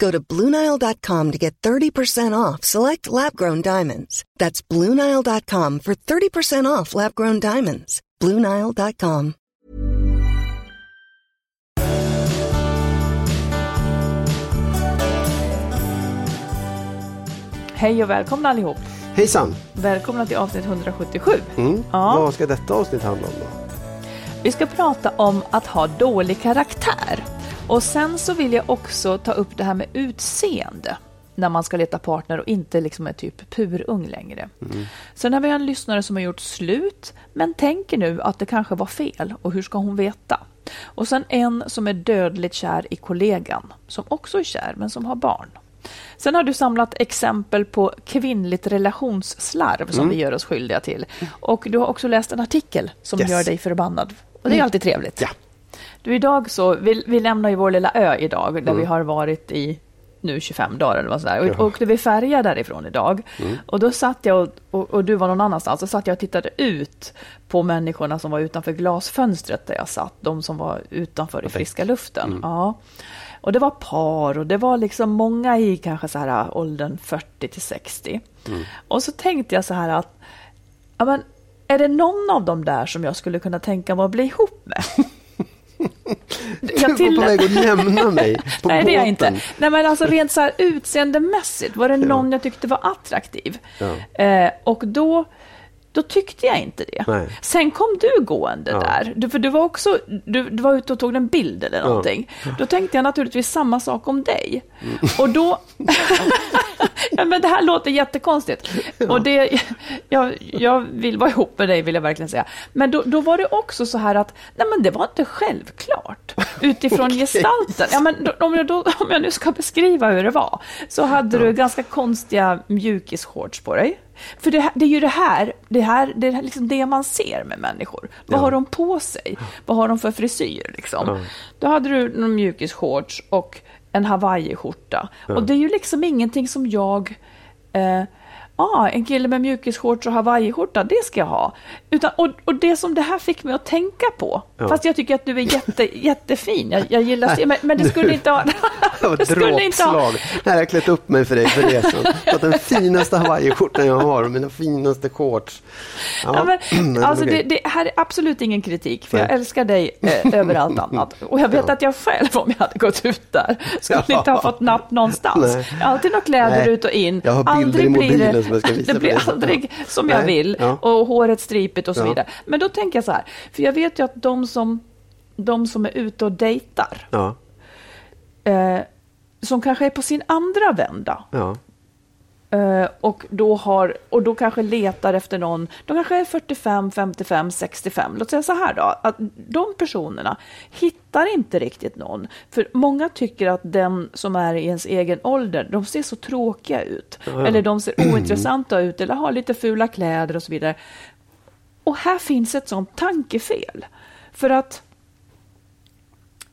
Go to BlueNile.com to get 30% off select lab-grown diamonds. That's BlueNile.com for 30% off lab-grown diamonds. BlueNile.com. Hej och välkomna allihop. Hejsan! Välkomna till avsnitt 177. Mm. Ja. Vad ska detta avsnitt handla om då? Vi ska prata om att ha dålig karaktär. Och sen så vill jag också ta upp det här med utseende när man ska leta partner och inte liksom är typ purung längre. Mm. Sen har vi en lyssnare som har gjort slut men tänker nu att det kanske var fel och hur ska hon veta? Och sen en som är dödligt kär i kollegan som också är kär men som har barn. Sen har du samlat exempel på kvinnligt relationsslarv som vi gör oss skyldiga till. Och du har också läst en artikel som Yes. gör dig förbannad. Och det är alltid trevligt. Ja. Du, idag så, vi, vi lämnar ju vår lilla ö idag där vi har varit i nu 25 dagar eller vad sådär. Och Ja. åkte vi färja därifrån idag. Och då satt jag och, och, och du var någon annanstans. Så satt jag och tittade ut på människorna som var utanför glasfönstret där jag satt. De som var utanför i friska luften. Ja. Och det var par och det var liksom många i kanske så här äh, åldern 40 till 60. Och så tänkte jag så här att, ja men är det någon av dem där som jag skulle kunna tänka mig att bli ihop med? Du var på väg att nämna mig på Nej, det är jag båten. inte. Nej, men alltså rent så här utseendemässigt var det någon jag tyckte var attraktiv. Ja. Eh, och då, då tyckte jag inte det. Nej. Sen kom du gående Ja. där. Du, för du var också, du, du var ute och tog en bild eller någonting. Då tänkte jag naturligtvis samma sak om dig. Mm. Och då... ja, men det här låter jättekonstigt. Och det, jag, jag vill vara ihop med dig, vill jag verkligen säga. Men då, då var det också så här att, nej men det var inte självklart utifrån gestalten. Ja, men då, om, jag då, om jag nu ska beskriva hur det var, så hade du ganska konstiga mjukisshorts på dig. För det, det är ju det här, det här, det är liksom det man ser med människor. Vad har de på sig? Vad har de för frisyr liksom? Då hade du någon mjukisshorts och en hawaiiskjorta. Och det är ju liksom ingenting som jag eh, ah, en kille med mjukisshorts och hawaiiskjorta, det ska jag ha. Utan, och, och det som det här fick mig att tänka på, fast jag tycker att du är jätte, jättefin, jag, jag gillar det, men, men det skulle inte ha... Det skulle inte ha-. Här har jag klätt upp mig för dig för resan. Fått den finaste hawaiiskjortan jag har och mina finaste shorts. Ja, men, men alltså det, det här är absolut ingen kritik, för jag älskar dig eh, över allt annat. Och jag vet Ja. att jag själv, om jag hade gått ut där, skulle Ja. inte ha fått napp någonstans. Nej. Jag har alltid några kläder Nej. ut och in. Jag har bilder aldrig i mobilen som ska visa det blir dig. aldrig som jag Nej. vill. Ja. Och håret stripigt och så Ja. vidare. Men då tänker jag så här, för jag vet ju att de som, de som är ute och dejtar, Ja, eh, som kanske är på sin andra vända, Eh, och, då har, och då kanske letar efter någon, de kanske är 45, 55, 65. Låt säga så här då, att de personerna hittar inte riktigt någon. För många tycker att den som är i ens egen ålder, de ser så tråkiga ut. Eller de ser ointressanta ut, eller har lite fula kläder och så vidare. Och här finns ett sånt tankefel. För att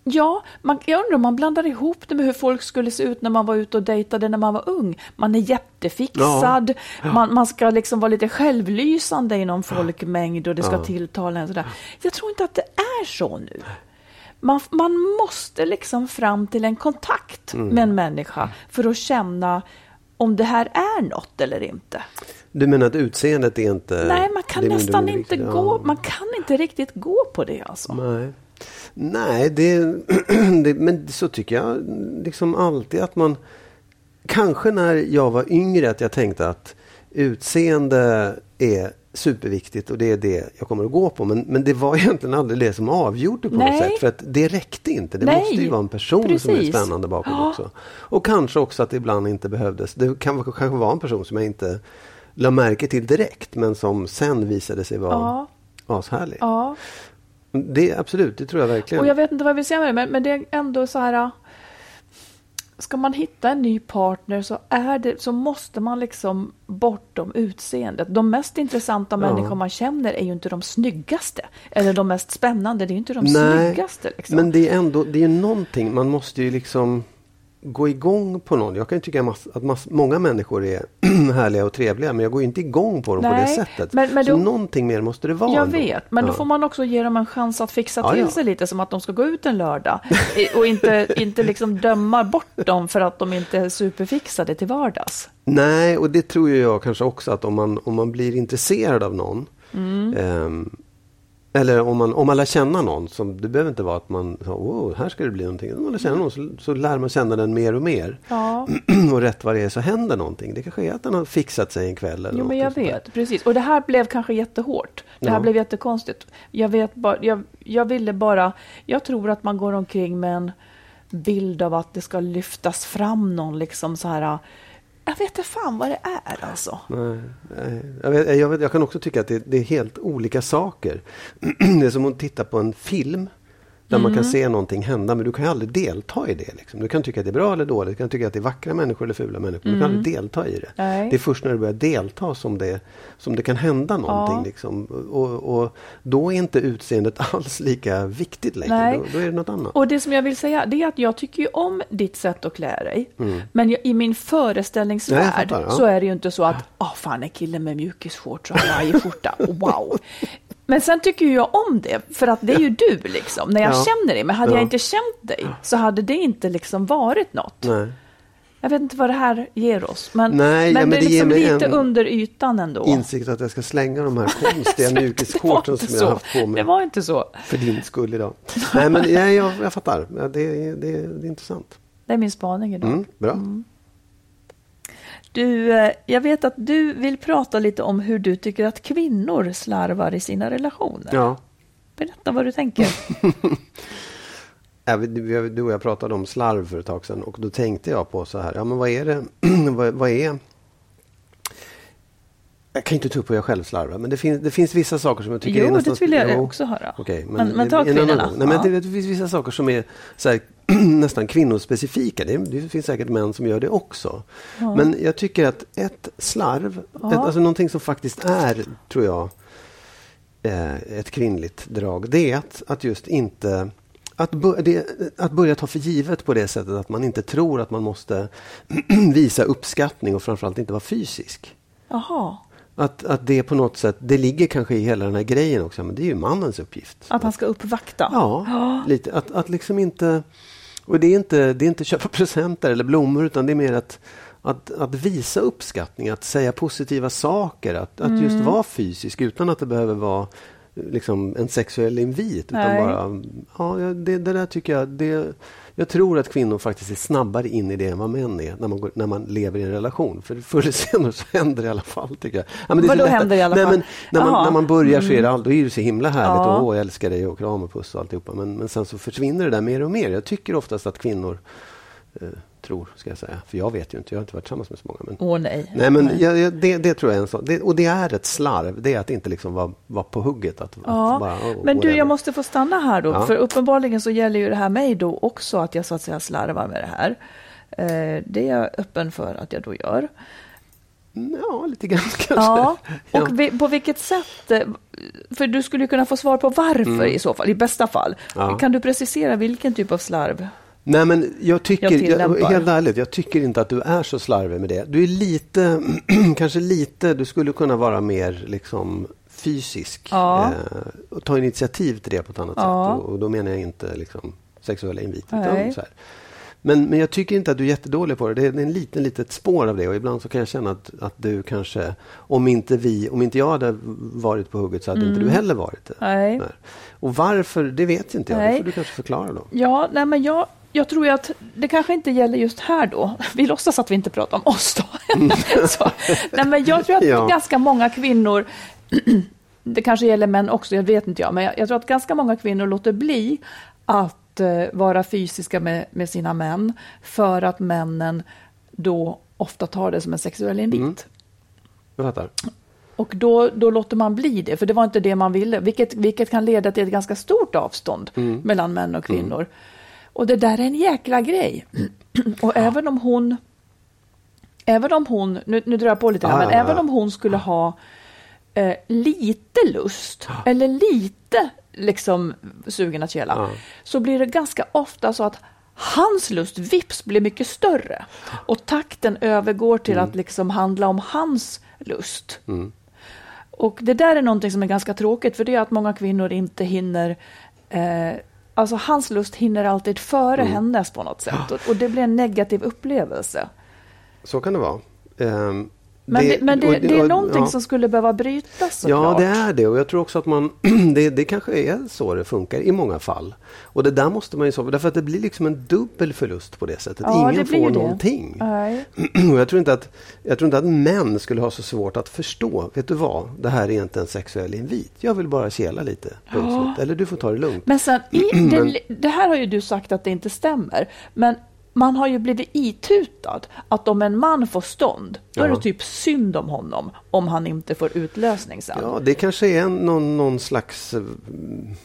Ja, man, jag undrar om man blandar ihop det med hur folk skulle se ut när man var ute och dejtade när man var ung. Man är jättefixad, Man, man ska liksom vara lite självlysande i någon folkmängd och det ska tilltala en sådär. Jag tror inte att det är så nu. Man, man måste liksom fram till en kontakt Mm. med en människa för att känna om det här är något eller inte. Du menar att utseendet är inte... Nej, man kan nästan inte Ja. gå, man kan inte riktigt gå på det alltså. Nej, Nej det, det, men så tycker jag liksom alltid att man... Kanske när jag var yngre att jag tänkte att utseende är superviktigt och det är det jag kommer att gå på. Men, men det var egentligen aldrig det som avgjorde på något Nej. sätt. För att det räckte inte. Det Nej, måste ju vara en person som är precis. spännande bakom Ja. också. Och kanske också att det ibland inte behövdes. Det kan kanske vara en person som jag inte la märke till direkt men som sen visade sig vara Ja. ashärlig. Ja. Det, absolut, det tror jag verkligen. Och jag vet inte vad jag vill säga med det, men, men det är ändå så här. äh, Ska man hitta en ny partner så, är det, så måste man liksom bortom utseendet. De mest intressanta Ja. människor man känner är ju inte de snyggaste. Eller de mest spännande, det är ju inte de Nej, snyggaste. Liksom. Men det är ändå det är någonting, man måste ju liksom gå igång på någon. Jag kan tycka mass, att mass, många människor är härliga och trevliga men jag går inte igång på dem på det Nej, sättet. men- men Så då- någonting mer måste det vara. Jag ändå. vet, men då Ja. får man också ge dem en chans att fixa Ja, till ja. sig lite som att de ska gå ut en lördag. Och inte, inte liksom döma bort dem för att de inte är superfixade till vardags. Nej, och det tror jag kanske också att om man, om man blir intresserad av någon Mm. ehm, eller om man, om man lär känna någon, som, det behöver inte vara att man, så, oh, här ska det bli någonting. Om man lär känna någon så, så lär man känna den mer och mer. Ja. och rätt vad det är så händer någonting. Det kanske är att den har fixat sig en kväll. Eller Jo, men jag sånt där. vet, precis. Och det här blev kanske jättehårt. Det här Ja. blev jättekonstigt. Jag vet bara, jag, jag ville bara, jag tror att man går omkring med en bild av att det ska lyftas fram någon liksom så här, jag vet inte fan vad det är alltså. Nej, nej. Jag, vet, jag, vet, jag kan också tycka att det, det är helt olika saker. det är som att titta på en film där man kan Mm. se någonting hända men du kan ju aldrig delta i det. Liksom. Du kan tycka att det är bra eller dåligt. Du kan tycka att det är vackra människor eller fula människor. men Du kan aldrig delta i det. Mm. Nej. Det är först när du börjar delta som det, som det kan hända någonting. Ja. Liksom. Och, och då är inte utseendet alls lika viktigt längre. Nej. Då, då är det något annat. Och det som jag vill säga det är att jag tycker om ditt sätt att klä dig. Men jag, i min Mm. Föreställningsvärld jag fattar, ja. så är det ju inte så att, ah fan en kille med mjukisshorts och hawaiiskjorta, wow. Men sen tycker ju jag om det, för att det är ju du liksom, när jag Ja. känner dig. Men hade jag Ja. inte känt dig så hade det inte liksom varit något. Nej. Jag vet inte vad det här ger oss, men, Nej, men ja, men det är det ger liksom mig lite under ytan ändå. Insikt att jag ska slänga de här konstiga mjukisshortsen som jag har haft på mig. Det var inte så. För din skull idag. Nej men ja, jag, jag fattar. Det, är- det, det är intressant. Det är min spaning idag. Mm, bra. Du, eh, jag vet att du vill prata lite om hur du tycker att kvinnor slarvar i sina relationer. Ja. Berätta vad du tänker. Du och jag pratade om slarv för ett tag sedan och då tänkte jag på så här. Ja men vad är det? vad, vad är... Jag kan inte ta upp hur jag själv slarvar men det finns, det finns vissa saker som jag tycker Jo, är nästan... det vill jag Jo. också höra. Okej, Men- men ta en annan kvinnorna. Nej, men Ja. det, det finns vissa saker som är här, nästan kvinnospecifika. Det, det finns säkert män som gör det också. Men jag tycker att ett slarv, Ja. ett, alltså någonting som faktiskt är, tror jag, eh, ett kvinnligt drag, det är att, att just inte att, bör, det, att börja ta för givet på det sättet att man inte tror att man måste visa uppskattning och framförallt inte vara fysisk. Jaha, Att, att det på något sätt, det ligger kanske i hela den här grejen också, men det är ju mannens uppgift. att han ska uppvakta. Ja, lite. Att, att liksom inte... Och det är inte, det är inte köpa presenter eller blommor utan det är mer att, att, att visa uppskattning, att säga positiva saker, att, att just vara fysisk utan att det behöver vara liksom en sexuell invit. Utan Nej. bara, ja, det, det där tycker jag, det, jag tror att kvinnor faktiskt är snabbare in i det än vad män är när man, går, när man lever i en relation. För förr eller senare så händer det i alla fall. Tycker jag. Ja, men det Vadå händer i alla nej, fall? Men när, man, när man börjar så är det, all, då är det så himla härligt. Ja. Och, åh, jag älskar dig och kram och puss och alltihopa. Men, men sen så försvinner det där mer och mer. Jag tycker oftast att kvinnor eh, tror, ska jag säga. För jag vet ju inte, jag har inte varit tillsammans med så många. Men, Åh nej. nej, men jag, jag, det, det tror jag är en sån. Det, och det är ett slarv. Det är att inte liksom vara, vara på hugget. Att, Ja, att bara, oh, men du, jag måste få stanna här då. Ja. För uppenbarligen så gäller ju det här mig då också att jag så att säga slarvar med det här. Eh, det är jag öppen för att jag då gör. Ja, lite grann kanske. Ja, Ja. och vi, på vilket sätt? eh, För du skulle kunna få svar på varför i så fall, i bästa fall. Mm. Ja. Kan du precisera vilken typ av slarv? Nej, men jag tycker, Jag jag helt ärligt, jag tycker inte att du är så slarvig med det. Du är lite, kanske lite, du skulle kunna vara mer liksom fysisk. Ja. Eh, och ta initiativ till det på ett annat Ja. sätt. Och, och då menar jag inte liksom sexuella inviter. Nej. Utan så här. Men, men jag tycker inte att du är jättedålig på det. Det är en liten, litet spår av det. Och ibland så kan jag känna att, att du kanske, om inte vi, om inte jag hade varit på hugget så hade inte du heller varit det. Mm. Nej. Och varför, det vet inte jag. Det Nej. får du kanske förklara då. Ja, nej men jag, jag tror ju att det kanske inte gäller just här då. Vi låtsas att vi inte pratar om oss då. så, nej men jag tror att Mm. Ja. ganska många kvinnor, det kanske gäller män också, jag vet inte jag, men jag, jag tror att ganska många kvinnor låter bli att eh, vara fysiska med, med sina män för att männen då ofta tar det som en sexuell invit. Mm. Jag fattar. Och då, då låter man bli det, för det var inte det man ville, vilket, vilket kan leda till ett ganska stort avstånd Mm. mellan män och kvinnor. Och det där är en jäkla grej. och även om hon, även om hon, nu, nu drar jag på lite, här, Ja, men ja, ja. även om hon skulle ha eh, lite lust, eller lite liksom sugen att kela, Ja. så blir det ganska ofta så att hans lust vips blir mycket större. Och takten övergår till att liksom handla om hans lust. Mm. Och det där är någonting som är ganska tråkigt, för det är att många kvinnor inte hinner eh, Alltså hans lust hinner alltid före hennes på något sätt. Och, och det blir en negativ upplevelse. Så kan det vara. Ehm, Men det, men det, det är någonting ja. som skulle behöva brytas Ja, såklart. det är det. Och jag tror också att man... det, kanske är så det funkar i många fall. Och det där måste man ju. Därför att det blir liksom en dubbel förlust på det sättet. Ja, Ingen får någonting. Nej. Och jag tror, inte att, jag tror inte att män skulle ha så svårt att förstå. Vet du vad? Det här är inte en sexuell invit. Jag vill bara kela lite. Slut. Eller du får ta det lugnt. Men sen, i, det, det här har ju du sagt att det inte stämmer. Men man har ju blivit itutad att om en man får stånd, då är Ja. det typ synd om honom om han inte får utlösning sen. Ja, det kanske är någon, någon slags... eh,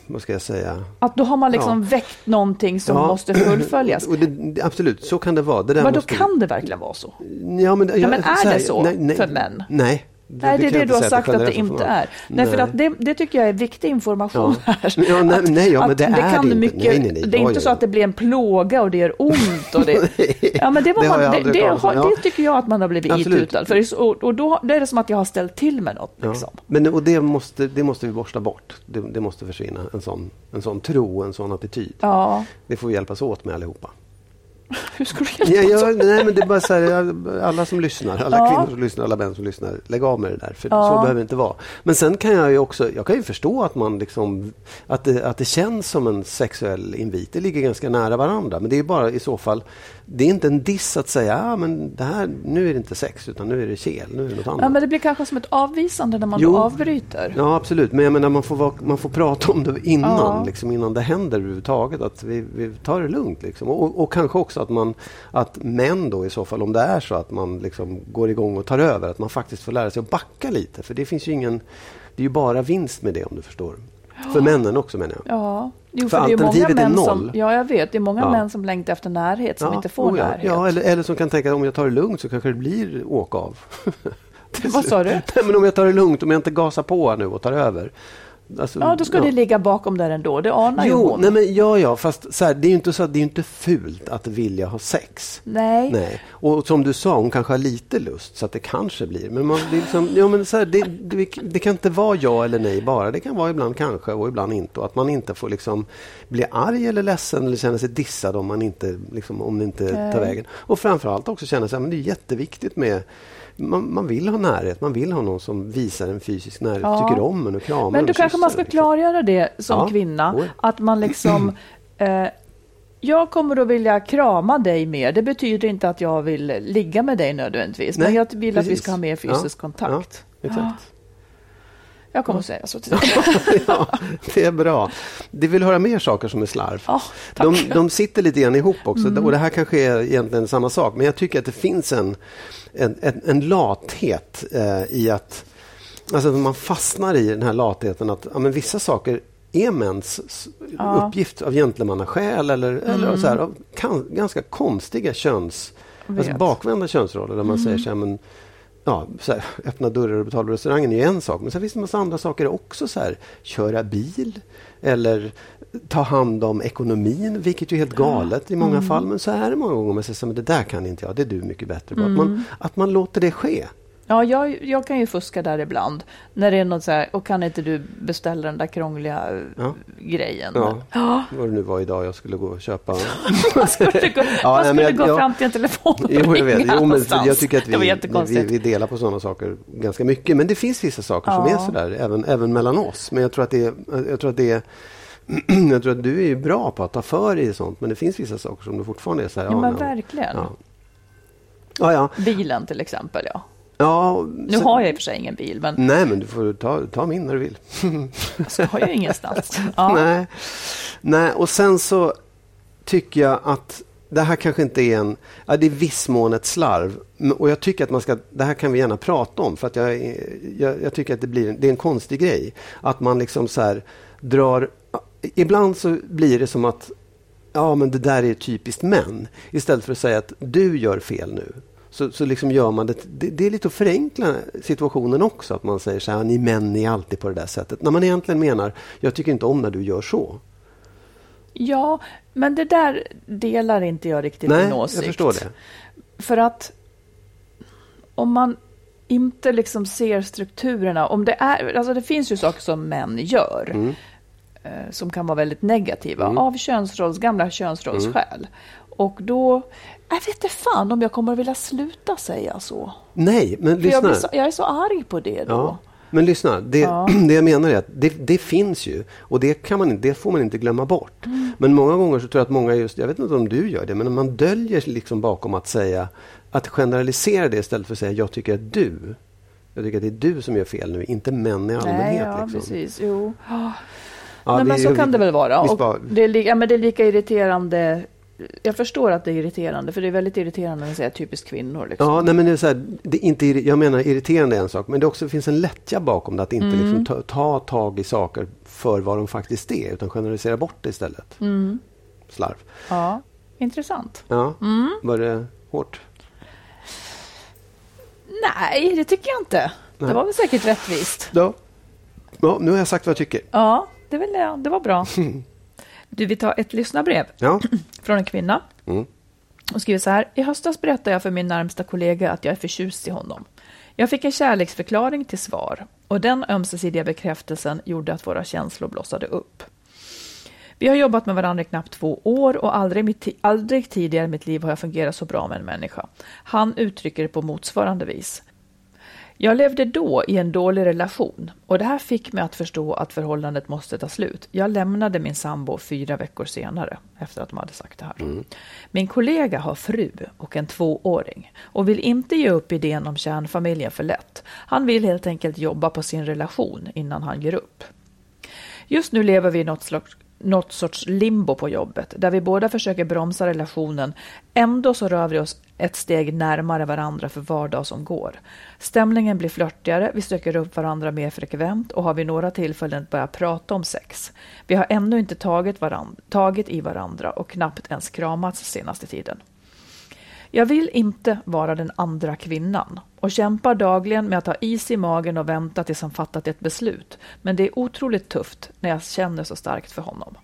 Vad ska jag säga? Att då har man liksom väckt någonting som Ja. måste fullföljas. Det, absolut, så kan det vara. Det där Men då måste- kan det verkligen vara så? Ja, men, Ja, men är det så för män? Nej. Nej, det är kan det du har inte sagt att det inte är. Nej, för att det, det tycker jag är viktig information Ja. här. Ja, nej, nej, ja, men att det är det inte. mycket, Nej, nej, nej. Det är inte så att det blir en plåga och det gör ont. Och det, ja, men det, var Det man, det, det, har, ja. det tycker jag att man har blivit Absolut. itutad för. det- Och, och då då är det som att jag har ställt till med något. Ja. Liksom. Men, och det, måste, det måste vi borsta bort. Det, det måste försvinna. En sån, en sån tro, en sån attityd. Ja, Det får vi hjälpas åt med allihopa. hur ska du hjälpa Ja, ja, nej, men det är bara så här, alla som lyssnar, alla Ja. kvinnor som lyssnar, alla män som lyssnar, lägg av med det där. För Ja. så behöver det inte vara. Men sen kan jag ju också, jag kan ju förstå att man liksom, att det, att det känns som en sexuell invit. Det ligger ganska nära varandra. Men det är bara i så fall, det är inte en diss att säga, ah, men det här, nu är det inte sex utan nu är det kel, nu är det något annat. Ja, men det blir kanske som ett avvisande när man Jo. avbryter. Ja, absolut. Men jag menar, man får, vara, man får prata om det innan, Ja. liksom, innan det händer överhuvudtaget. Att vi, vi tar det lugnt. Liksom. Och, och kanske också att, man, att män då i så fall, om det är så att man liksom går igång och tar över, att man faktiskt får lära sig att backa lite. För det finns ju ingen... Det är ju bara vinst med det om du förstår. För männen också menar jag. Ja, jo, För för, det är många alternativet är män noll. som, ja jag vet, det är många Ja. män som längtar efter närhet som inte får oh ja. närhet. Ja, eller, eller som kan tänka att om jag tar det lugnt så kanske det blir åka av. Vad sa du? Nej, men om jag tar det lugnt, om jag inte gasar på nu och tar över. Alltså, Ja, då ska det ligga bakom där ändå. Det anar ju Jo, hon. nej men ja, ja, fast så här, det är ju inte så det är inte fult att vilja ha sex. Nej. Nej. Och som du sa, hon kanske har lite lust så att det kanske blir. Men, man, det, liksom, ja, men så här, det, det, det kan inte vara ja eller nej bara. Det kan vara ibland kanske och ibland inte. Och att man inte får liksom bli arg eller ledsen eller känna sig dissad om, man inte, liksom, om det inte tar vägen. Och framförallt också känna sig att det är jätteviktigt med man, man vill ha närhet, man vill ha någon som visar en fysisk närhet, Ja. tycker om en och kramar Men en då kanske man ska liksom. klargöra det som Ja, kvinna. oj. Att man liksom... Eh, jag kommer att vilja krama dig mer. Det betyder inte att jag vill ligga med dig nödvändigtvis. men Nej, jag vill att vi precis. ska ha mer fysisk Ja, kontakt. Ja, exakt. Jag kommer att säga så till ja, det är bra. Du vill höra mer saker som är slarv? Ja. Mm. de, de sitter lite grann ihop också. Och det här kanske är egentligen samma sak. Men jag tycker att det finns en, en, en, en lathet eh, i att alltså, man fastnar i den här latheten att ja, men vissa saker är mäns Ja. Mm. uppgift av gentlemannaskäl eller, eller så här, av kan, ganska konstiga köns... Alltså. Mm. bakvända könsroller där man säger så här, men ja, här, öppna dörrar och betala restaurangen är en sak. Men sen finns det en massa andra saker också. Så här, köra bil eller ta hand om ekonomin, vilket är helt galet i många fall. Men så är det många gånger. Man säger att det där kan inte jag, det är du mycket bättre på. Att, man, att man låter det ske. Ja, jag, jag kan ju fuska där ibland. När det är något så här, och kan inte du beställa den där krångliga Ja. grejen? Ja, Ja. vad det nu var idag jag skulle gå och köpa. Man skulle gå, Ja, man skulle jag- gå jag- fram till en telefon och Jo, jag vet. Jo, men någonstans. jag tycker att vi, vi, vi delar på sådana saker ganska mycket. Men det finns vissa saker som är sådär, även, även mellan oss. Men jag tror att det är, jag tror att det är jag tror att du är ju bra på att ta för dig i sånt, men det finns vissa saker som du fortfarande är så här... ja, men verkligen. Ja. Ja, ja. Bilen till exempel, ja. Ja Nu så- har jag i och för sig ingen bil, men Nej, men du får ta, ta min när du vill. jag ska ju ingenstans. Ja. Nej. Nej, och sen så tycker jag att det här kanske inte är en... Ja, det är viss mån ett slarv. Och jag tycker att man ska... Det här kan vi gärna prata om. För att jag, jag, jag tycker att det, blir, det är en konstig grej. Att man liksom så här drar... Ibland så blir det som att ja, men det där är typiskt män. Istället för att säga att du gör fel nu. Så, så liksom gör man det, det. Det är lite att förenkla situationen också. Att man säger så här, ni män är alltid på det där sättet. När man egentligen menar, jag tycker inte om när du gör så. ja, men det där delar inte jag riktigt Nej, din åsikt. jag förstår det. För att om man inte liksom ser strukturerna, om det är, alltså det finns ju saker som män gör Mm. eh, som kan vara väldigt negativa av könsrolls, gamla könsrollsskäl. Och då, jag vet inte fan om jag kommer att vilja sluta säga så. Nej, men jag, lyssna. blir så, jag är så arg på det då. Ja. Men lyssna, det, Ja. det jag menar är att det, det finns ju och det, kan man, det får man inte glömma bort. Men många gånger så tror jag att många just, jag vet inte om du gör det, men man döljer liksom bakom att säga, att generalisera det istället för att säga jag tycker att du, jag tycker att det är du som gör fel nu, inte män i allmänhet. Nej, ja, liksom. precis. Jo. Ja, Nej, men så kan det väl vara. Och det, är ja, men det är lika irriterande. Jag förstår att det är irriterande, för det är väldigt irriterande man säger typiskt kvinnor. Liksom. Ja, nej, men det är så här, det är inte, jag menar irriterande är en sak, men det också finns en lättja bakom det. Att inte Mm. liksom ta, ta tag i saker för vad de faktiskt är, utan generalisera bort det istället. Mm. Slarv. Ja, intressant. Ja, Mm. var det hårt? Nej, det tycker jag inte. Det Nej. var väl säkert rättvist. Ja. ja, nu har jag sagt vad jag tycker. Ja, det, vill jag, det var bra. Du, vi tar ett lyssnarbrev Ja. från en kvinna. Mm. Och skriver så här. I höstas berättade jag för min närmsta kollega att jag är förtjust i honom. Jag fick en kärleksförklaring till svar och den ömsesidiga bekräftelsen gjorde att våra känslor blossade upp. Vi har jobbat med varandra i knappt två år och aldrig, mitt, aldrig tidigare i mitt liv har jag fungerat så bra med en människa. Han uttrycker det på motsvarande vis. Jag levde då i en dålig relation och det här fick mig att förstå att förhållandet måste ta slut. Jag lämnade min sambo fyra veckor senare efter att de hade sagt det här. Min kollega har fru och en tvååring och vill inte ge upp idén om kärnfamiljen för lätt. Han vill helt enkelt jobba på sin relation innan han ger upp. Just nu lever vi i något slags något sorts limbo på jobbet, där vi båda försöker bromsa relationen. Ändå så rör vi oss ett steg närmare varandra för var dag som går. Stämningen blir flörtigare, vi söker upp varandra mer frekvent och har vid några tillfällen börjat prata om sex. Vi har ännu inte tagit, varandra, tagit i varandra och knappt ens kramats senaste tiden. Jag vill inte vara den andra kvinnan och kämpar dagligen med att ha is i magen och vänta tills han fattat ett beslut. Men det är otroligt tufft när jag känner så starkt för honom.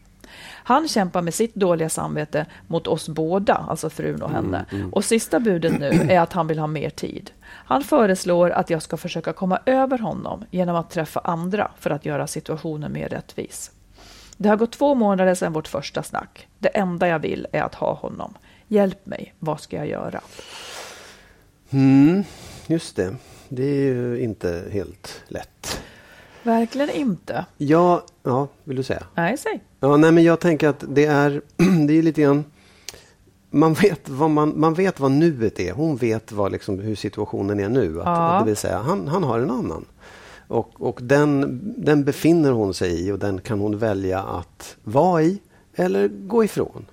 Han kämpar med sitt dåliga samvete mot oss båda, alltså frun och henne. Och sista budet nu är att han vill ha mer tid. Han föreslår att jag ska försöka komma över honom genom att träffa andra för att göra situationen mer rättvis. Det har gått två månader sedan vårt första snack. Det enda jag vill är att ha honom. Hjälp mig, vad ska jag göra? Mm, just det. Det är ju inte helt lätt. Verkligen inte. Ja, ja vill du säga? Nej, säg. Ja, nej, men jag tänker att det är, det är lite grann... Man vet, vad man, man vet vad nuet är. Hon vet vad, liksom, hur situationen är nu. Att, Ja. Det vill säga, han, han har en annan. Och, och den, den befinner hon sig i och den kan hon välja att vara i eller gå ifrån.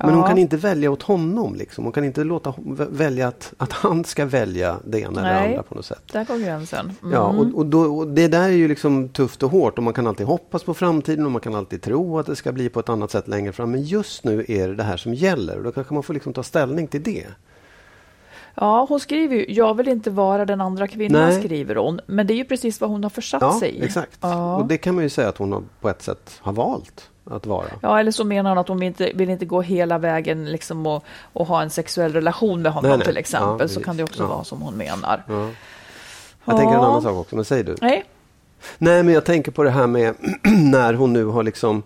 Men hon Ja. kan inte välja åt honom. Liksom. Hon kan inte låta hon välja att, att han ska välja det ena eller Nej. andra på något sätt. Där går gränsen. Mm. Ja, och, och, då, och det där är ju liksom tufft och hårt och man kan alltid hoppas på framtiden och man kan alltid tro att det ska bli på ett annat sätt längre fram. Men just nu är det det här som gäller och då kanske man får liksom ta ställning till det. Ja, hon skriver ju, jag vill inte vara den andra kvinnan, Nej. skriver hon. Men det är ju precis vad hon har försatt Ja, sig i. exakt. Ja. Och det kan man ju säga att hon har, på ett sätt har valt att vara. Ja, eller så menar hon att hon inte, vill inte gå hela vägen liksom och, och ha en sexuell relation med honom Nej, nej. till exempel. Ja, så kan det också Ja. vara som hon menar. Ja. Jag tänker en annan sak också, men säg du. Nej, Nej, men jag tänker på det här med när hon nu har liksom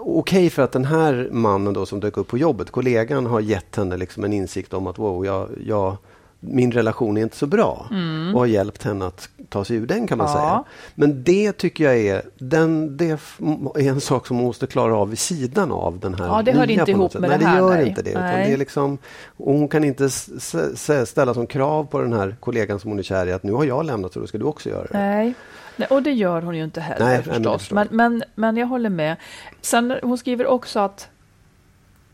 Okej för att den här mannen då som dök upp på jobbet, kollegan har gett henne liksom en insikt om att wow, jag, jag, min relation är inte så bra och har hjälpt henne att ta sig ur den kan man Mm. Ja. säga. Men det tycker jag är, den, det är en sak som hon måste klara av vid sidan av den här Ja, det hör inte ihop sätt. med nej, det här, gör nej. inte det. Nej. det är liksom, hon kan inte ställa som krav på den här kollegan som hon är kär i att nu har jag lämnat så då ska du också göra det. nej. Nej. Och det gör hon ju inte heller Nej, förstås. Men, men, men jag håller med. Sen, hon skriver också att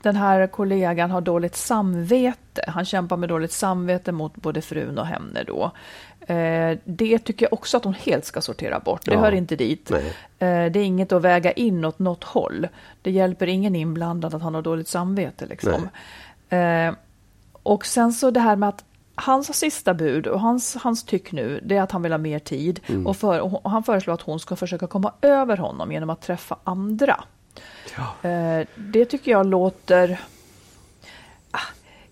den här kollegan har dåligt samvete. Han kämpar med dåligt samvete mot både frun och henne då. Eh, det tycker jag också att hon helt ska sortera bort. Det Ja. hör inte dit. Eh, det är inget att väga in åt något håll. Det hjälper ingen inblandad att han har dåligt samvete. Liksom. Eh, och sen så det här med att hans sista bud och hans, hans tyck nu, det är att han vill ha mer tid. Mm. Och, för, och han föreslår att hon ska försöka komma över honom genom att träffa andra. Eh, det tycker jag låter... Ah,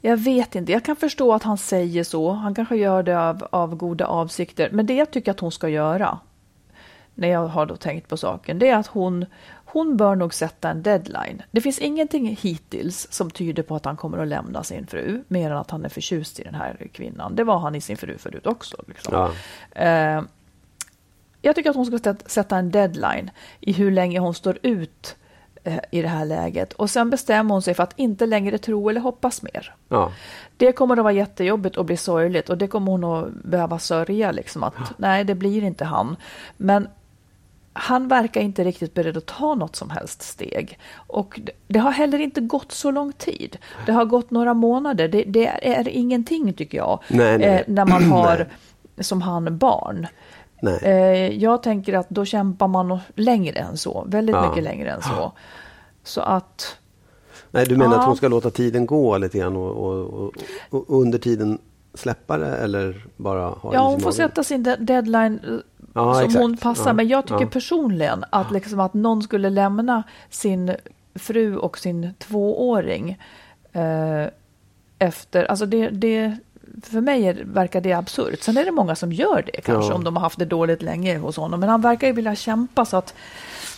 Jag vet inte, jag kan förstå att han säger så. Han kanske gör det av, av goda avsikter. Men det jag tycker att hon ska göra, när jag har då tänkt på saken, det är att hon, hon bör nog sätta en deadline. Det finns ingenting hittills som tyder på att han kommer att lämna sin fru, mer än att han är förtjust i den här kvinnan. Det var han i sin fru förut också. Liksom. Ja. Eh, jag tycker att hon ska sätt- sätta en deadline i hur länge hon står ut eh, i det här läget. Och sen bestämmer hon sig för att inte längre tro eller hoppas mer. Ja. Det kommer att vara jättejobbigt och bli sorgligt och det kommer hon att behöva sörja. Liksom, att nej, det blir inte han. Men han verkar inte riktigt beredd att ta något som helst steg. Och det- har heller inte gått så lång tid. Det har gått några månader. Det, det är ingenting tycker jag. Nej, nej. Eh, när man har, som han, barn. Nej. Eh, jag tänker att då kämpar man längre än så. Väldigt Ja. mycket längre än så. Så att, Nej, du menar Ja. att hon ska låta tiden gå lite grann och, och, och, och under tiden släppa det eller bara ha ja, is i hon får sätta sin de- deadline eh, Ja, som exakt. hon passar. Ja, Men jag tycker ja. personligen att, liksom att någon skulle lämna sin fru och sin tvååring eh, efter, alltså det, det för mig är, verkar det absurt. Sen är det många som gör det kanske Ja. om de har haft det dåligt länge hos honom. Men han verkar ju vilja kämpa så att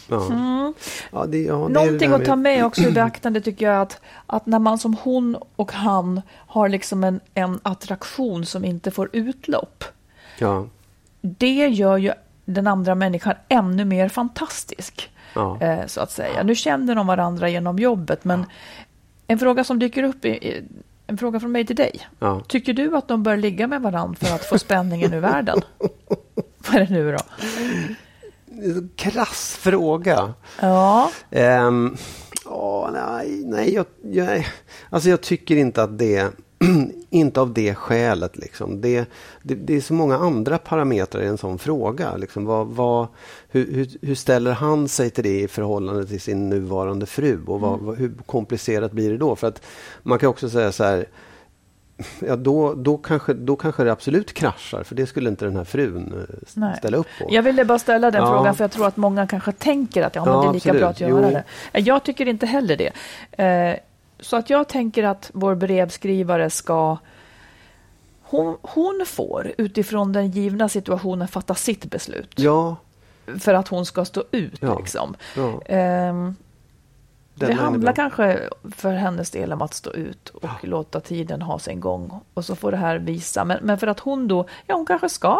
Ja. Ja, det, ja, det är det Mm. Någonting att ta med också i beaktande tycker jag att, att när man som hon och han har liksom en, en attraktion som inte får utlopp. Ja, Det gör ju den andra människan ännu mer fantastisk. ja. Eh, så att säga. Nu känner de varandra genom jobbet men en fråga som dyker upp, i, i- en fråga från mig till dig. ja. Tycker du att de bör ligga med varandra för att få spänningen ur världen? Vad är det nu då? Krass fråga. Ja, Ehm, åh, nej, nej jag, jag, alltså jag tycker inte att det inte av det skälet. Liksom. Det, det, det är så många andra parametrar i en sån fråga. Liksom. Vad, vad, hur, hur, hur ställer han sig till det i förhållande till sin nuvarande fru? Och vad, vad, hur komplicerat blir det då? För att man kan också säga så här Ja, då, då, kanske, då kanske det absolut kraschar, för det skulle inte den här frun eh, Nej. ställa upp på. Jag ville bara ställa den Ja. frågan för jag tror att många kanske tänker att ja, men Ja, det är lika absolut. bra att göra Jo. det. Eh, Jag tycker inte heller det. Eh, Så att jag tänker att vår brevskrivare ska hon, hon får utifrån den givna situationen fatta sitt beslut. Ja, För att hon ska stå ut. Ja. Liksom. ja. Det handlar kanske för hennes del om att stå ut och låta tiden ha sin gång. Och så får det här visa. Men, men för att hon då, ja hon kanske ska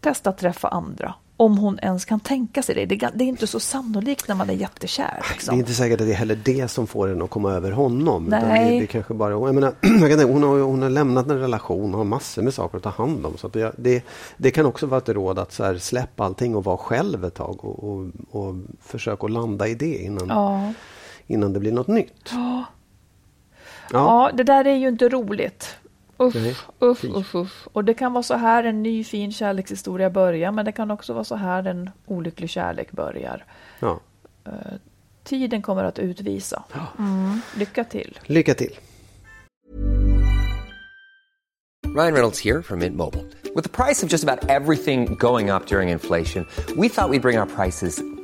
testa att träffa andra. Om hon ens kan tänka sig det. Det, det är inte så sannolikt när man är jättekär. Det är Liksom. inte säkert att det är heller det som får henne att komma över honom. Nej. Det, det kanske bara, jag menar, hon, har, hon har lämnat en relation och har massor med saker att ta hand om. Så det, det, det kan också vara ett råd att så här, släppa allting och vara själv ett tag och, och, och försöka att landa i det innan, Ja. Innan det blir något nytt. Ja. Ja, ja, det där är ju inte roligt. Uff, Nej, uff, uff, uff. Och det kan vara så här en ny fin kärlekshistoria börjar, men det kan också vara så här en olycklig kärlek börjar. ja. Tiden kommer att utvisa. Mm. Lycka till. Lycka till! Ryan Reynolds here from Mint Mobile. With the price of just about everything going up during inflation, we thought we'd bring our prices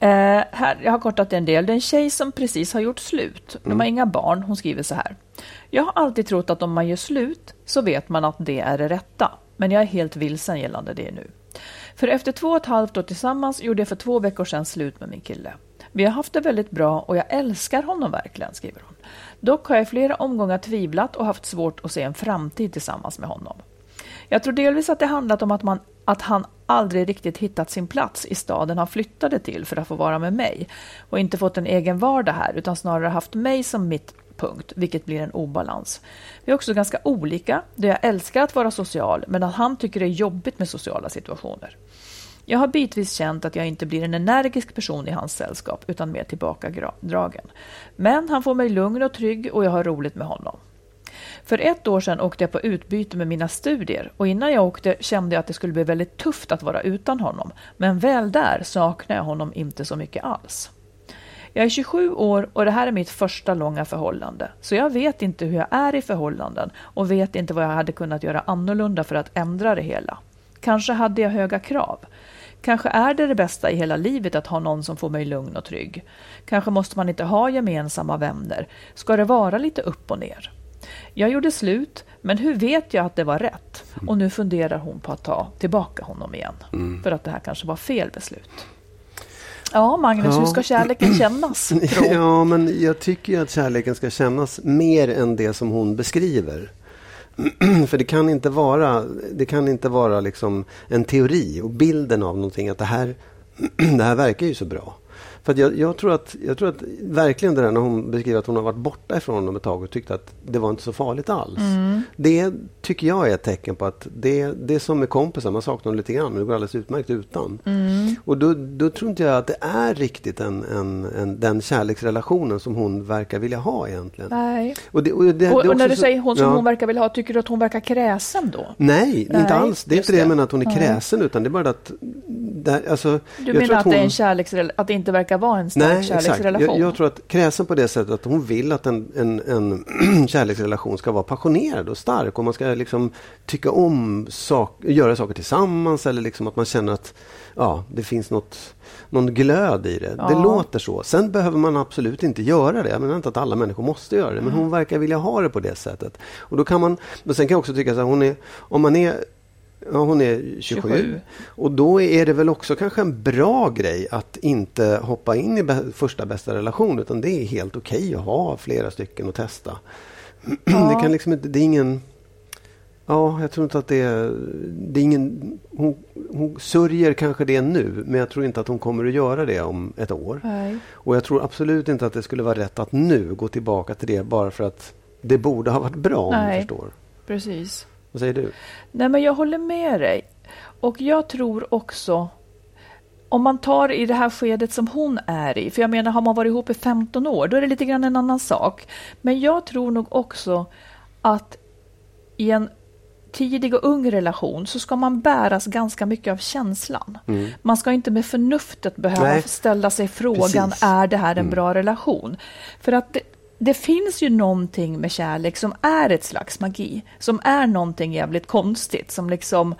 Eh, här, jag har kortat en del. Det är en tjej som precis har gjort slut. De har inga barn. Hon skriver så här. Jag har alltid trott att om man gör slut så vet man att det är det rätta. Men jag är helt vilsen gällande det nu. För efter två och ett halvt år tillsammans gjorde jag för två veckor sedan slut med min kille. Vi har haft det väldigt bra och jag älskar honom verkligen, skriver hon. Dock har jag i flera omgångar tvivlat och haft svårt att se en framtid tillsammans med honom. Jag tror delvis att det handlat om att, man, att han aldrig riktigt hittat sin plats i staden han flyttade till för att få vara med mig och inte fått en egen vardag här utan snarare haft mig som mitt punkt, vilket blir en obalans. Vi är också ganska olika, där jag älskar att vara social men att han tycker det är jobbigt med sociala situationer. Jag har bitvis känt att jag inte blir en energisk person i hans sällskap utan mer tillbakadragen. Men han får mig lugn och trygg och jag har roligt med honom. För ett år sedan åkte jag på utbyte med mina studier och innan jag åkte kände jag att det skulle bli väldigt tufft att vara utan honom. Men väl där saknar jag honom inte så mycket alls. Jag är 27 år och det här är mitt första långa förhållande. Så jag vet inte hur jag är i förhållanden och vet inte vad jag hade kunnat göra annorlunda för att ändra det hela. Kanske hade jag höga krav. Kanske är det det bästa i hela livet att ha någon som får mig lugn och trygg. Kanske måste man inte ha gemensamma vänner. Ska det vara lite upp och ner? Jag gjorde slut, men hur vet jag att det var rätt? Och nu funderar hon på att ta tillbaka honom igen. För att det här kanske var fel beslut. Ja, Magnus, Ja. hur ska kärleken kännas? Ja, men jag tycker att kärleken ska kännas mer än det som hon beskriver. För det kan inte vara, det kan inte vara liksom en teori och bilden av någonting att det här, det här verkar ju så bra. För jag, jag, tror att, jag tror att verkligen det där när hon beskriver att hon har varit borta ifrån honom ett tag och tyckte att det var inte så farligt alls. Det tycker jag är ett tecken på att det, det är som med kompisar, man saknar dem lite grann men det går alldeles utmärkt utan. Och då, då tror inte jag att det är riktigt en, en, en, den kärleksrelationen som hon verkar vilja ha egentligen. Nej. Och, det, och, det, det Och, när du så- säger hon som ja. hon verkar vilja ha, tycker du att hon verkar kräsen då? Nej, inte Nej, alls. Det är inte det jag menar att hon är kräsen utan det är bara att... Det, alltså, Du menar att, hon, det är en kärleksrelation, att det inte verkar vara en stark Nej, exakt. kärleksrelation? Jag, jag tror att kräsen på det sättet att hon vill att en, en, en kärleksrelation ska vara passionerad och stark och man ska liksom tycka om sak, göra saker tillsammans eller liksom att man känner att ja, det finns något, någon glöd i det. Det Ja. låter så. Sen behöver man absolut inte göra det. Jag menar inte att alla människor måste göra det, men Mm. hon verkar vilja ha det på det sättet. Och då kan man, men sen kan jag också tycka så här, hon är, om man är hon är 27. 27. Och då är det väl också kanske en bra grej att inte hoppa in i första bästa relation utan det är helt okej att ha flera stycken och testa. Det kan liksom inte, det är ingen Ja, jag tror inte att det är, det är ingen... Hon, hon sörjer kanske det nu, men jag tror inte att hon kommer att göra det om ett år. Nej. Och jag tror absolut inte att det skulle vara rätt att nu gå tillbaka till det bara för att det borde ha varit bra om Nej. du förstår. Precis. Vad säger du? Nej, men jag håller med dig. Och jag tror också, om man tar i det här skedet som hon är i, för jag menar har man varit ihop i 15 år, då är det lite grann en annan sak. Men jag tror nog också att i en tidig och ung relation så ska man bäras ganska mycket av känslan. Man ska inte med förnuftet behöva Nej. ställa sig frågan, Precis. är det här en bra relation? För att det, det finns ju någonting med kärlek som är ett slags magi, som är någonting jävligt konstigt, som liksom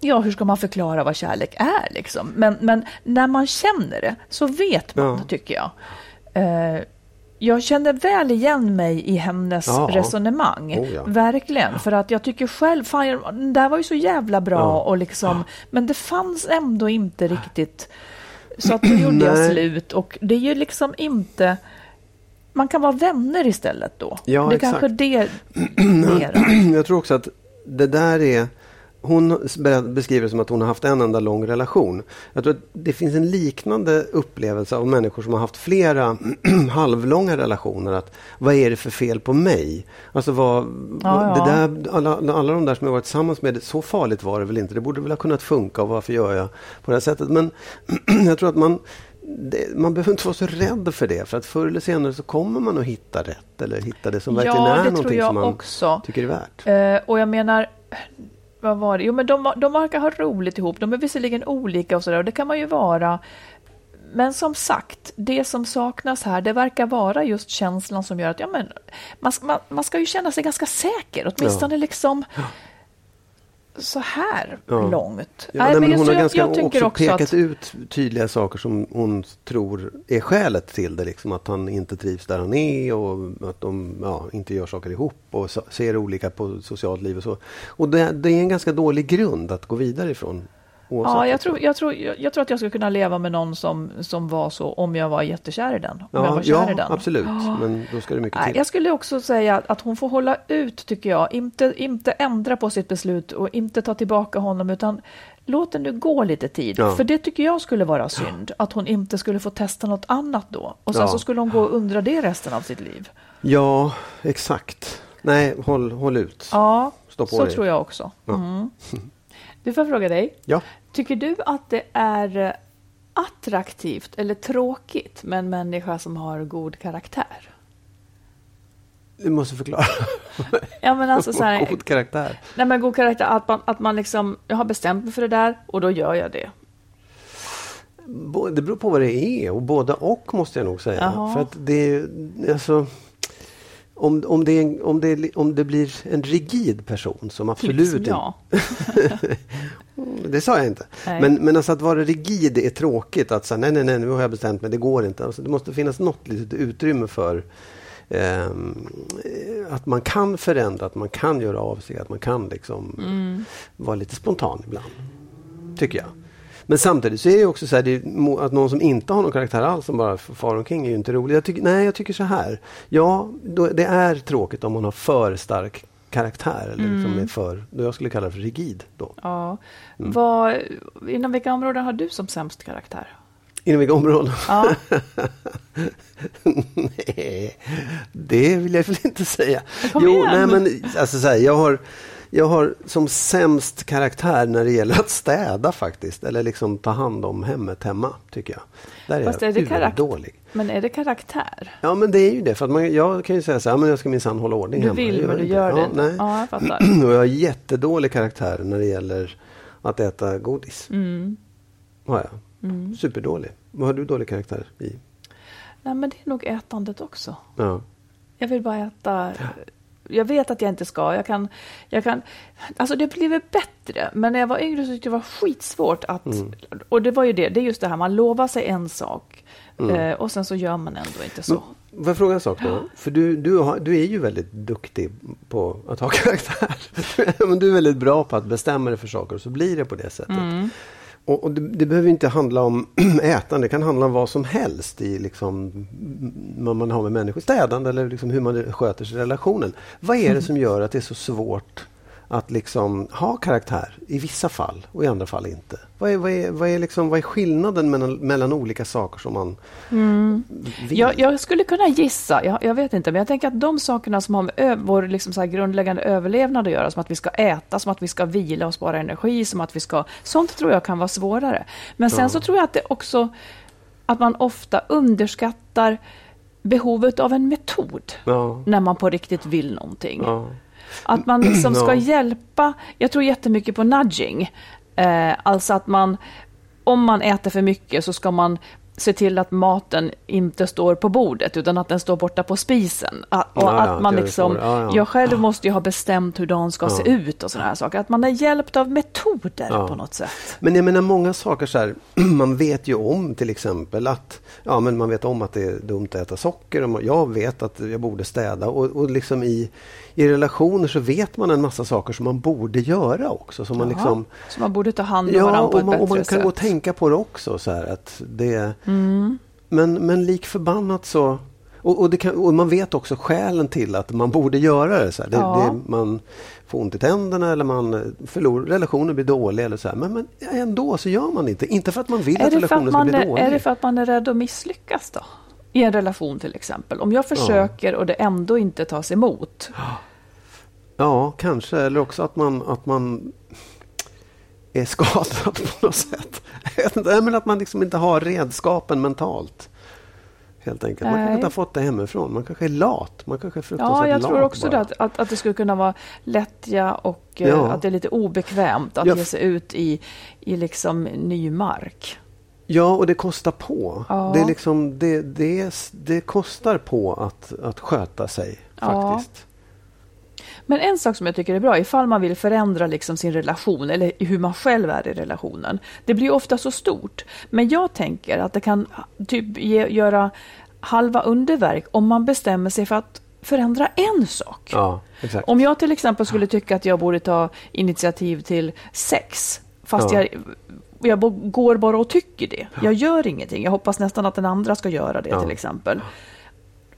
Ja, hur ska man förklara vad kärlek är liksom? Men, men när man känner det så vet man, Ja. tycker jag. Eh, jag känner väl igen mig i hennes Ja. resonemang. Oh, ja. Verkligen. För att jag tycker själv, fan, den där var ju så jävla bra. Ja. Och liksom, Men det fanns ändå inte riktigt. Så att då gjorde jag slut. Och det är ju liksom inte... Man kan vara vänner istället då. Ja, det är exakt. kanske det. Jag tror också att det där är... Hon beskriver det som att hon har haft en enda lång relation. Jag tror att det finns en liknande upplevelse av människor som har haft flera halvlånga relationer. Att, vad är det för fel på mig? Alltså vad, Ja, Det ja. där, alla, alla de där som jag varit tillsammans med, så farligt var det väl inte. Det borde väl ha kunnat funka och varför gör jag på det här sättet? Men jag tror att man det, man behöver inte vara så rädd för det. För att förr eller senare så kommer man att hitta rätt. Eller hitta det som Ja, verkligen är det tror någonting som man också. tycker är värt. Eh, och jag menar, vad var det? Jo, men de, de verkar ha roligt ihop. De är visserligen olika och sådär, och det kan man ju vara. Men som sagt, det som saknas här, det verkar vara just känslan som gör att ja, men, man, man, man ska ju känna sig ganska säker, åtminstone liksom så här Ja. långt. Ja, Nej, men hon har jag, ganska jag också, pekat att... ut tydliga saker som hon tror är skälet till det. Liksom att han inte trivs där han är och att de ja, inte gör saker ihop och ser olika på socialt liv och så. Och det, det är en ganska dålig grund att gå vidare ifrån. Oavsett Ja, jag tror, jag, tror, jag, jag tror att jag skulle kunna leva med någon som, som var så om jag var jättekär i den. Om jag Ja, var kär ja i den. absolut. Men då ska det mycket till. jag skulle också säga att hon får hålla ut, tycker jag. Inte, inte ändra på sitt beslut och inte ta tillbaka honom, utan låt det nu gå lite tid. Ja. För det tycker jag skulle vara synd, att hon inte skulle få testa något annat då. Och sen Ja. så skulle hon gå och undra det resten av sitt liv. Ja, exakt. Nej, håll, håll ut. Ja, Stå på så dig. tror jag också. Ja. Mm. Du får jag fråga dig. Ja. Tycker du att det är eh, attraktivt eller tråkigt med en människa som har god karaktär? Du måste förklara. Ja, men alltså så här, God karaktär. Nej, men god karaktär, att man, att man liksom, jag har bestämt mig för det där och då gör jag det. Det beror på vad det är och både och måste jag nog säga. Jaha. För att det är alltså om, om, det en- om, det, om det blir en rigid person som absolut som jag. inte... Det sa jag inte. Nej. Men, men alltså att vara rigid är tråkigt. Att säga nej, nej, nej, nu har jag bestämt mig, det går inte. Alltså, det måste finnas något litet utrymme för ehm, eh, att man kan förändra, att man kan göra avsteg, att man kan liksom Mm. vara lite spontan ibland. Tycker jag. Men samtidigt så är det också så här, det är, att någon som inte har någon karaktär alls som bara far omkring är ju inte roligt. Jag tycker, nej, jag tycker så här. Ja, då, det är tråkigt om man har för stark karaktär. Eller liksom Mm. är för, då jag skulle kalla det för rigid. Då. Ja. Mm. Vad, inom vilka områden har du som sämst karaktär? Inom vilka områden? Ja. nej, det vill jag väl inte säga. Kom jo, igen. nej men alltså så här, jag har jag har som sämst karaktär när det gäller att städa faktiskt. Eller liksom ta hand om hemmet hemma, tycker jag. Där är Fast jag är det karakt- dålig. Men är det karaktär? Ja, men det är ju det. För att man, jag kan ju säga så här, men jag ska minsann hålla ordning Du hemma. vill, Jag men du gör det ja, inte. nej. Ja, jag fattar. Och jag har jättedålig karaktär när det gäller att äta godis. Mm. Har jag. Mm. Superdålig. Vad har du dålig karaktär i? Nej, men det är nog ätandet också. Ja. Jag vill bara äta. Jag vet att jag inte ska. Jag kan, jag kan, alltså det blivit bättre, men när jag var yngre så tyckte jag det var skitsvårt att... Mm. Och det var ju det, det är just det här, man lovar sig en sak Mm. eh, och sen så gör man ändå inte så. Men, får jag fråga en sak då? För du, du, har, du är ju väldigt duktig på att ha karaktär. Men du är väldigt bra på att bestämma dig för saker och så blir det på det sättet. Mm. Och, och det, det behöver inte handla om ätande, det kan handla om vad som helst i liksom, vad man har med människor. Städande eller liksom hur man sköter sig i relationen. Vad är det som gör att det är så svårt att liksom ha karaktär i vissa fall och i andra fall inte? Vad är, vad är, vad är, liksom, vad är skillnaden mellan, mellan olika saker som man vill? Jag, jag skulle kunna gissa, jag, jag vet inte, men jag tänker att de sakerna som har med ö, vår liksom så grundläggande överlevnad att göra, som att vi ska äta, som att vi ska vila och spara energi, som att vi ska... Sånt tror jag kan vara svårare. Men sen så tror jag att det också, att man ofta underskattar behovet av en metod Ja. när man på riktigt vill någonting. Ja. Att man liksom ska hjälpa, jag tror jättemycket på nudging. Eh, alltså att man, om man äter för mycket så ska man se till att maten inte står på bordet utan att den står borta på spisen. Att, och Ja, ja, att man liksom. Ja, ja. jag själv måste ju ha bestämt hur dagen ska se ut och sådana här saker. Att man är hjälpt av metoder Ja. på något sätt. Men jag menar många saker så här, man vet ju om till exempel att ja, men man vet om att det är dumt att äta socker. och Jag vet att jag borde städa och, och liksom i, i relationer så vet man en massa saker som man borde göra också. Som man Ja, liksom, Så man borde ta hand om ja, varandra på och ett man, bättre och man kan sätt. gå och tänka på det också. Så här, att det, Mm. men, men lik förbannat så och, och, kan, och man vet också skälen till att man borde göra det. Så. Det, Ja. det, man får ont i tänderna eller man förlorar, relationen blir dålig. Eller så. Men, men ändå så gör man inte. Inte för att man vill Är att relationen att ska bli dålig. är det för att man är rädd att misslyckas då? I en relation till exempel. Om jag försöker och det ändå inte tas emot. Ja, kanske. Eller också att man, att man är skadad på något sätt. Men att man liksom inte har redskapen mentalt. Helt enkelt. Man kanske Nej. inte har fått det hemifrån. Man kanske är lat. Man kanske är fruktansvärt Ja, jag tror också det, att, att, att det skulle kunna vara lättja och eh, Ja. att det är lite obekvämt att Ja, ge sig ut i, i liksom ny mark. Ja, och det kostar på. Ja. Det, är liksom, det, det, det kostar på att, att sköta sig faktiskt. Men en sak som jag tycker är bra, ifall man vill förändra liksom sin relation eller hur man själv är i relationen. Det blir ofta så stort. Men jag tänker att det kan typ ge, göra halva underverk om man bestämmer sig för att förändra en sak. Ja. Om jag till exempel skulle tycka att jag borde ta initiativ till sex, fast Ja. jag, jag går bara och tycker det. Jag gör ingenting. Jag hoppas nästan att den andra ska göra det Ja. till exempel.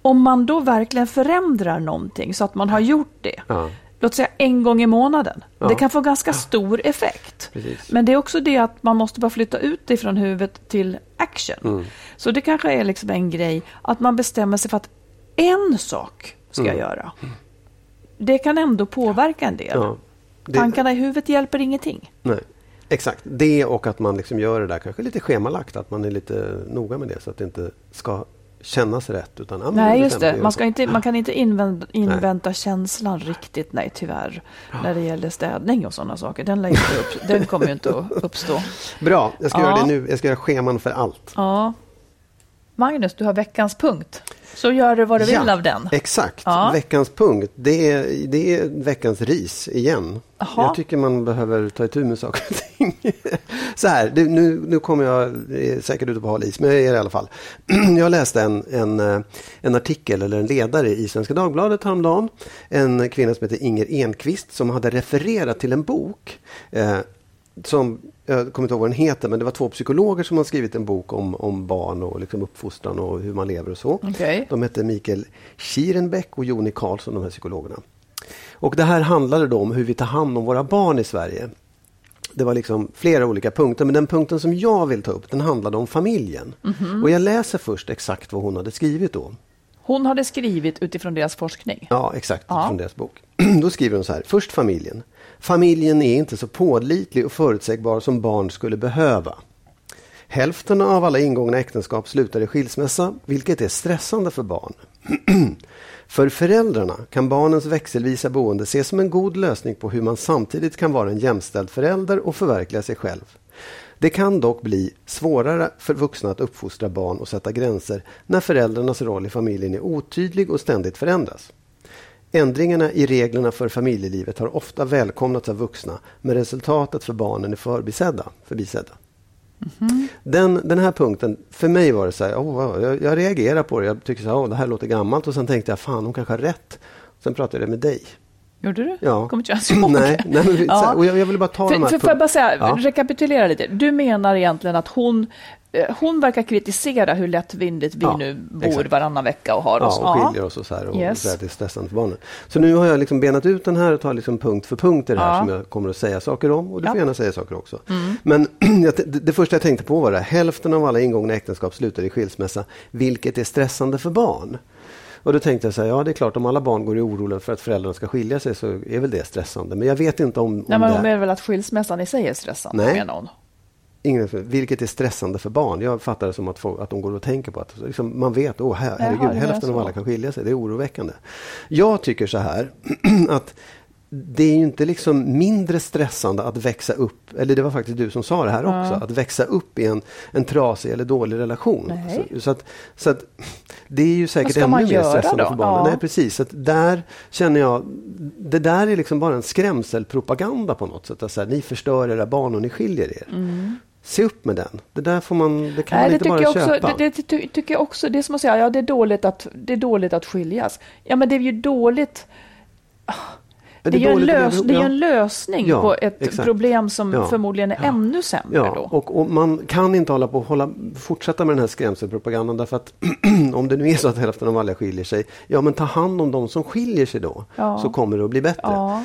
Om man då verkligen förändrar någonting så att man har gjort det, Ja. låt säga en gång i månaden. Ja. Det kan få ganska stor effekt. Precis. Men det är också det att man måste bara flytta ut det från huvudet till action. Mm. Så det kanske är liksom en grej att man bestämmer sig för att en sak ska Mm. jag göra. Det kan ändå påverka en del. Ja. Det, Tankarna i huvudet hjälper ingenting. nej. Exakt. Det och att man liksom gör det där kanske lite schemalagt. Att man är lite noga med det så att det inte ska kännas rätt. Utan, men Nej, just det. Man, ska inte, man kan inte invänta, invänta känslan riktigt, nej tyvärr. När det gäller städning och sådana saker. Den, upp, den kommer ju inte att uppstå. Bra, jag ska Ja. göra det nu. Jag ska göra scheman för allt. Ja. Magnus, du har veckans punkt. Så gör du vad du vill av den. Exakt. Ja. Veckans punkt, det är, det är veckans ris igen. Jaha. Jag tycker man behöver ta itu med saker och ting. Så här, det, nu, nu kommer jag säkert ute på hal is, men jag är det i alla fall. Jag läste en, en, eh, en artikel eller en ledare i Svenska Dagbladet häromdagen. En kvinna som heter Inger Enqvist som hade refererat till en bok eh, som, jag kommer inte ihåg vad den heter, men det var två psykologer som har skrivit en bok om, om barn och liksom uppfostran och hur man lever och så. Okej. De hette Mikael Schierenbeck och Joni Karlsson, de här psykologerna. Och det här handlade då om hur vi tar hand om våra barn i Sverige. Det var liksom flera olika punkter, men den punkten som jag vill ta upp, den handlade om familjen. Mhm. Och jag läser först exakt vad hon hade skrivit då. Hon hade skrivit utifrån deras forskning. Ja, exakt. Ja. Från deras bok. Då skriver hon så här. Först familjen. Familjen är inte så pålitlig och förutsägbar som barn skulle behöva. Hälften av alla ingångna äktenskap slutar i skilsmässa, vilket är stressande för barn. för föräldrarna kan barnens växelvisa boende ses som en god lösning på hur man samtidigt kan vara en jämställd förälder och förverkliga sig själv. Det kan dock bli svårare för vuxna att uppfostra barn och sätta gränser när föräldrarnas roll i familjen är otydlig och ständigt förändras. Ändringarna i reglerna för familjelivet har ofta välkomnats av vuxna men resultatet för barnen är förbisedda. förbisedda. Den, den här punkten, för mig var det så här, oh, jag, jag reagerar på det. Jag tycker så här, oh, det här låter gammalt och sen tänkte jag, fan hon kanske har rätt. Sen pratade jag med dig. Gjorde du? Ja. Kommer inte jag ihåg. Nej, nej men, här, och jag, jag vill bara ta de För, här... för, får jag bara säga, Ja. rekapitulera lite. Du menar egentligen att hon, hon verkar kritisera hur lättvindigt vi Ja, nu bor exakt. varannan vecka och har oss. Ja, och skiljer oss och så här och Yes. att det är stressande för barnen. Så nu har jag liksom benat ut den här och tar liksom punkt för punkt i det här Ja. som jag kommer att säga saker om. Och du Ja. får gärna säga saker också. Mm. Men det, första jag tänkte på var det, hälften av alla ingångna äktenskap slutar i skilsmässa, vilket är stressande för barn. Och då tänkte jag så här, ja det är klart om alla barn går i oro för att föräldrarna ska skilja sig så är väl det stressande. Men jag vet inte om, om Nej, men det hon menar väl att skilsmässan i sig är stressande, Nej. menar hon. Ingen, vilket är stressande för barn. Jag fattar det som att, få, att de går och tänker på att liksom, man vet, åh her, herregud, är hälften av alla kan skilja sig. Det är oroväckande. Jag tycker så här att det är ju inte liksom mindre stressande att växa upp, eller det var faktiskt du som sa det här också, att växa upp i en, en trasig eller dålig relation. Nej. Så, så, att, så att det är ju säkert ännu mer stressande då? för barnen. Ja. Nej, precis. Så att där känner jag, det där är liksom bara en skrämselpropaganda på något sätt. Att så här, ni förstör era barn och ni skiljer er. Se upp med den. Det där får man, det kan Nej, man det inte bara jag också, köpa. det, det ty, tycker jag också. Det är som att säga, ja det är dåligt att, det är dåligt att skiljas. Ja men det är ju dåligt. Ja, Det är ju en, lös, det ja. en lösning Ja, på ett exakt. problem som Ja. förmodligen är ännu sämre då. och, och man kan inte hålla på och hålla, fortsätta med den här skrämselpropagandan därför att om det nu är så att hälften av alla skiljer sig, ja men ta hand om de som skiljer sig då, så kommer det att bli bättre.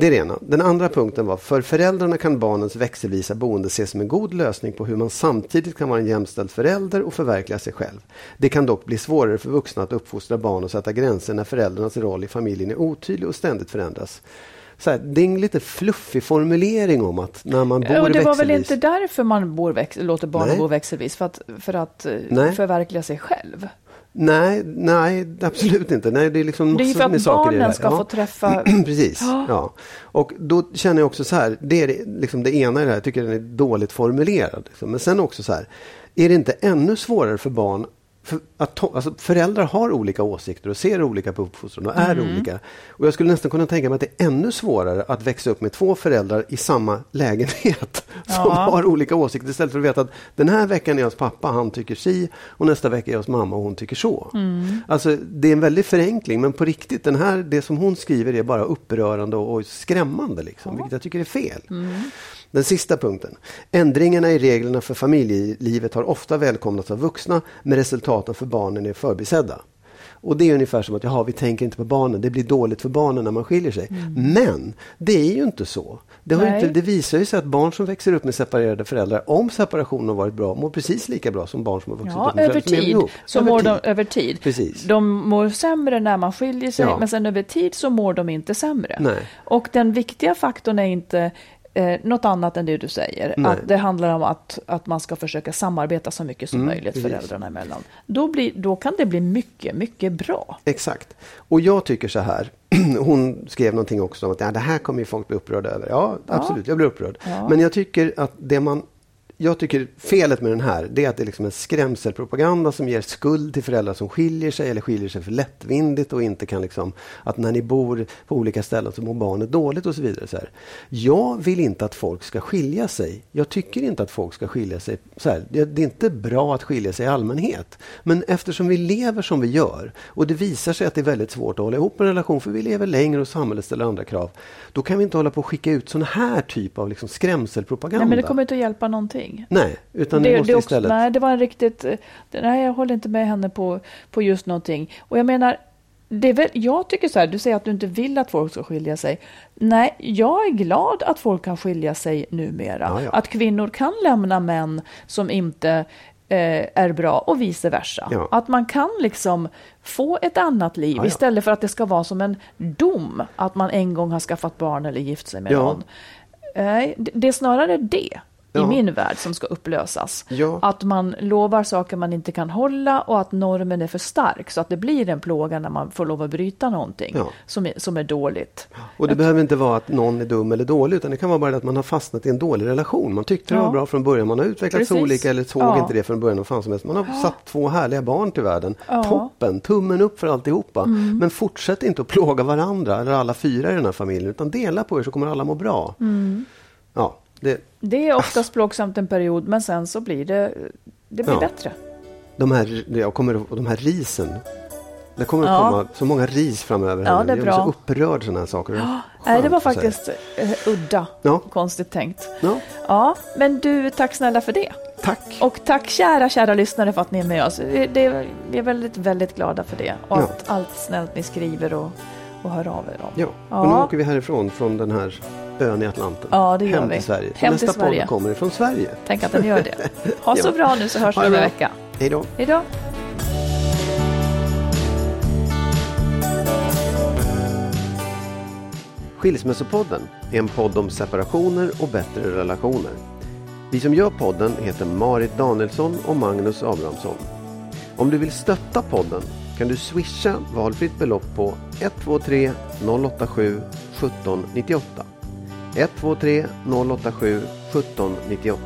Det är det ena. Den andra punkten var, för föräldrarna kan barnens växelvisa boende ses som en god lösning på hur man samtidigt kan vara en jämställd förälder och förverkliga sig själv. Det kan dock bli svårare för vuxna att uppfostra barn och sätta gränser när föräldrarnas roll i familjen är otydlig och ständigt förändras. Så här, det är en lite fluffig formulering om att när man bor Och det var väl växelvis... inte därför man bor väx, låter barnen Nej. bo växelvis? För att, för att eh, Nej. förverkliga sig själv? Nej, nej, absolut inte. Nej, det är liksom Det är för att barnen ska få träffa... Precis. Ja. Och då känner jag också så här, det är liksom det ena i det här, jag tycker den är dåligt formulerad. Liksom. Men sen också så här, är det inte ännu svårare för barn för att to- alltså föräldrar har olika åsikter och ser olika på uppfostran och är Mm. olika. Och jag skulle nästan kunna tänka mig att det är ännu svårare att växa upp med två föräldrar i samma lägenhet som Ja. har olika åsikter istället för att veta att den här veckan är jag hos pappa, han tycker si och nästa vecka är jag hos mamma och hon tycker så. Mm. Alltså det är en väldig förenkling men på riktigt, den här, det som hon skriver är bara upprörande och, och skrämmande liksom, vilket jag tycker är fel. Den sista punkten. Ändringarna i reglerna för familjelivet har ofta välkomnats av vuxna men resultaten för barnen är förbisedda. Och det är ungefär som att jaha, vi tänker inte på barnen, det blir dåligt för barnen när man skiljer sig. Men det är ju inte så. Det, har inte, det visar ju sig att barn som växer upp med separerade föräldrar, om separationen har varit bra, mår precis lika bra som barn som har vuxit Ja, upp med över som tid ihop. så Över mår tid. de över tid. Precis. De mår sämre när man skiljer sig, Ja. men sen över tid så mår de inte sämre. Nej. Och den viktiga faktorn är inte eh, något annat än det du säger. Nej. Att det handlar om att, att man ska försöka samarbeta så mycket som Mm, möjligt precis. föräldrarna emellan. Då, blir, då kan det bli mycket, mycket bra. Exakt. Och jag tycker så här. Hon skrev någonting också om att ja, det här kommer ju folk bli upprörda över. Ja, absolut, jag blir upprörd. Ja. Men jag tycker att det man jag tycker felet med den här det är att det är liksom en skrämselpropaganda som ger skuld till föräldrar som skiljer sig eller skiljer sig för lättvindigt och inte kan liksom att när ni bor på olika ställen så mår barnet dåligt och så vidare. Så här. Jag vill inte att folk ska skilja sig. Jag tycker inte att folk ska skilja sig. Så här. Det det är inte bra att skilja sig i allmänhet. Men eftersom vi lever som vi gör och det visar sig att det är väldigt svårt att hålla ihop en relation för vi lever längre och samhället ställer andra krav. Då kan vi inte hålla på att skicka ut sån här typ av liksom skrämselpropaganda. Nej, men det kommer inte att hjälpa någonting. Nej, utan det, måste det också, istället... Nej, det var en riktigt... eh, Nej, jag håller inte med henne på, på just någonting. Och jag menar, det är väl, jag tycker så här, du säger att du inte vill att folk ska skilja sig. Nej, jag är glad att folk kan skilja sig numera. Ja, ja. Att kvinnor kan lämna män som inte eh, är bra och vice versa. Ja. Att man kan liksom få ett annat liv istället för att det ska vara som en dom att man en gång har skaffat barn eller gift sig med någon. Nej, det är snarare det i Ja. min värld som ska upplösas. Ja. Att man lovar saker man inte kan hålla och att normen är för stark så att det blir en plåga när man får lov att bryta någonting Ja. som, är, som är dåligt. Och det behöver inte vara att någon är dum eller dålig utan det kan vara bara att man har fastnat i en dålig relation. Man tyckte det var bra från början, man har utvecklats Precis. olika eller såg inte det från början. Vad fan som helst. Man har satt två härliga barn till världen. Mm. Toppen, tummen upp för alltihopa. Men fortsätt inte att plåga varandra eller alla fyra i den här familjen utan dela på er så kommer alla må bra. Mm. Ja, det, Det är oftast plågsamt en period men sen så blir det, det blir Ja. bättre. de, här, jag kommer, de här risen Det kommer att Ja. komma så många ris framöver. Ja, det är Jag bra. så upprörd sådana här saker. Nej, det var att faktiskt eh, udda. Ja. Konstigt tänkt. Ja, Ja, men du, tack snälla för det. tack. Och tack kära, kära lyssnare för att ni är med oss. Det, vi är väldigt, väldigt glada för det. Och Ja. att allt snällt ni skriver och, och hör av er om. Ja, Ja. och nu åker vi härifrån från den här ön i Atlanten. Ja, det gör Hem vi. till Sverige. Hem till nästa Sverige. podd kommer ifrån Sverige. Tänk att den gör det. Ha så Ja. bra nu så hörs vi om en vecka. Hej då. Hej då. Skilsmässopodden är en podd om separationer och bättre relationer. Vi som gör podden heter Marit Danielsson och Magnus Abrahamsson. Om du vill stötta podden kan du swisha valfritt belopp på 123 087 1798. 123 087 1798.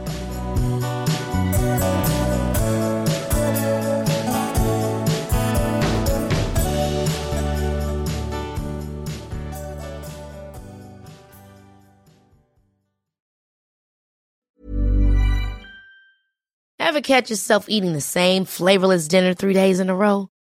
Ever catch yourself eating the same flavorless dinner three days in a row?